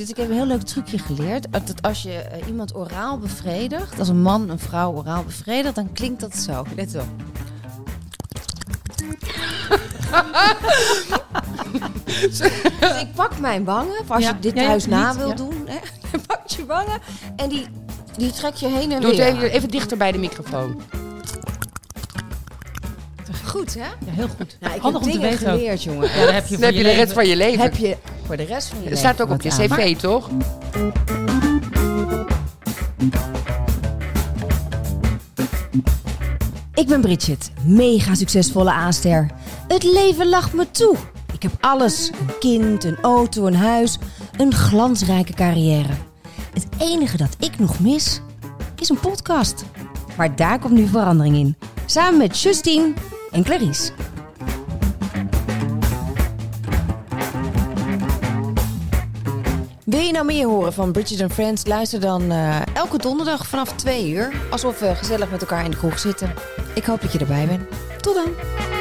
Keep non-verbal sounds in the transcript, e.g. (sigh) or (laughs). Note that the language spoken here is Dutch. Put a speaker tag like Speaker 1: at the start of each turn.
Speaker 1: Dus ik heb een heel leuk trucje geleerd. Dat als je eh, iemand oraal bevredigt, als een man een vrouw oraal bevredigt, dan klinkt dat zo. Let op. dus ik pak mijn wangen, als
Speaker 2: Ja,
Speaker 1: je dit thuis na
Speaker 2: niet,
Speaker 1: wil
Speaker 2: ja.
Speaker 1: doen. Hè, (laughs) dan pak je wangen en die, die trek je heen en
Speaker 3: Doe het
Speaker 1: weer.
Speaker 3: even, even dichter bij de microfoon.
Speaker 1: Goed, hè?
Speaker 2: Ja, heel goed.
Speaker 1: Nou, ik
Speaker 2: Handig
Speaker 1: heb
Speaker 2: om te weten ook.
Speaker 1: geleerd, jongen.
Speaker 2: Ja, dat heb je
Speaker 3: Dan heb je de rest van je leven.
Speaker 1: Heb je voor de rest van je
Speaker 3: Dat
Speaker 1: leven
Speaker 3: staat ook op je
Speaker 1: aan.
Speaker 3: cv, toch?
Speaker 1: Ik ben Bridget, mega succesvolle aanster. Het leven lacht me toe. Ik heb alles: een kind, een auto, een huis, een glansrijke carrière. Het enige dat ik nog mis is een podcast. Maar daar komt nu verandering in. Samen met Justine en Clarice. Wil je nou meer horen van Bridget and Friends? Luister dan eh, elke donderdag vanaf 2 uur. Alsof we gezellig met elkaar in de kroeg zitten. Ik hoop dat je erbij bent. Tot dan.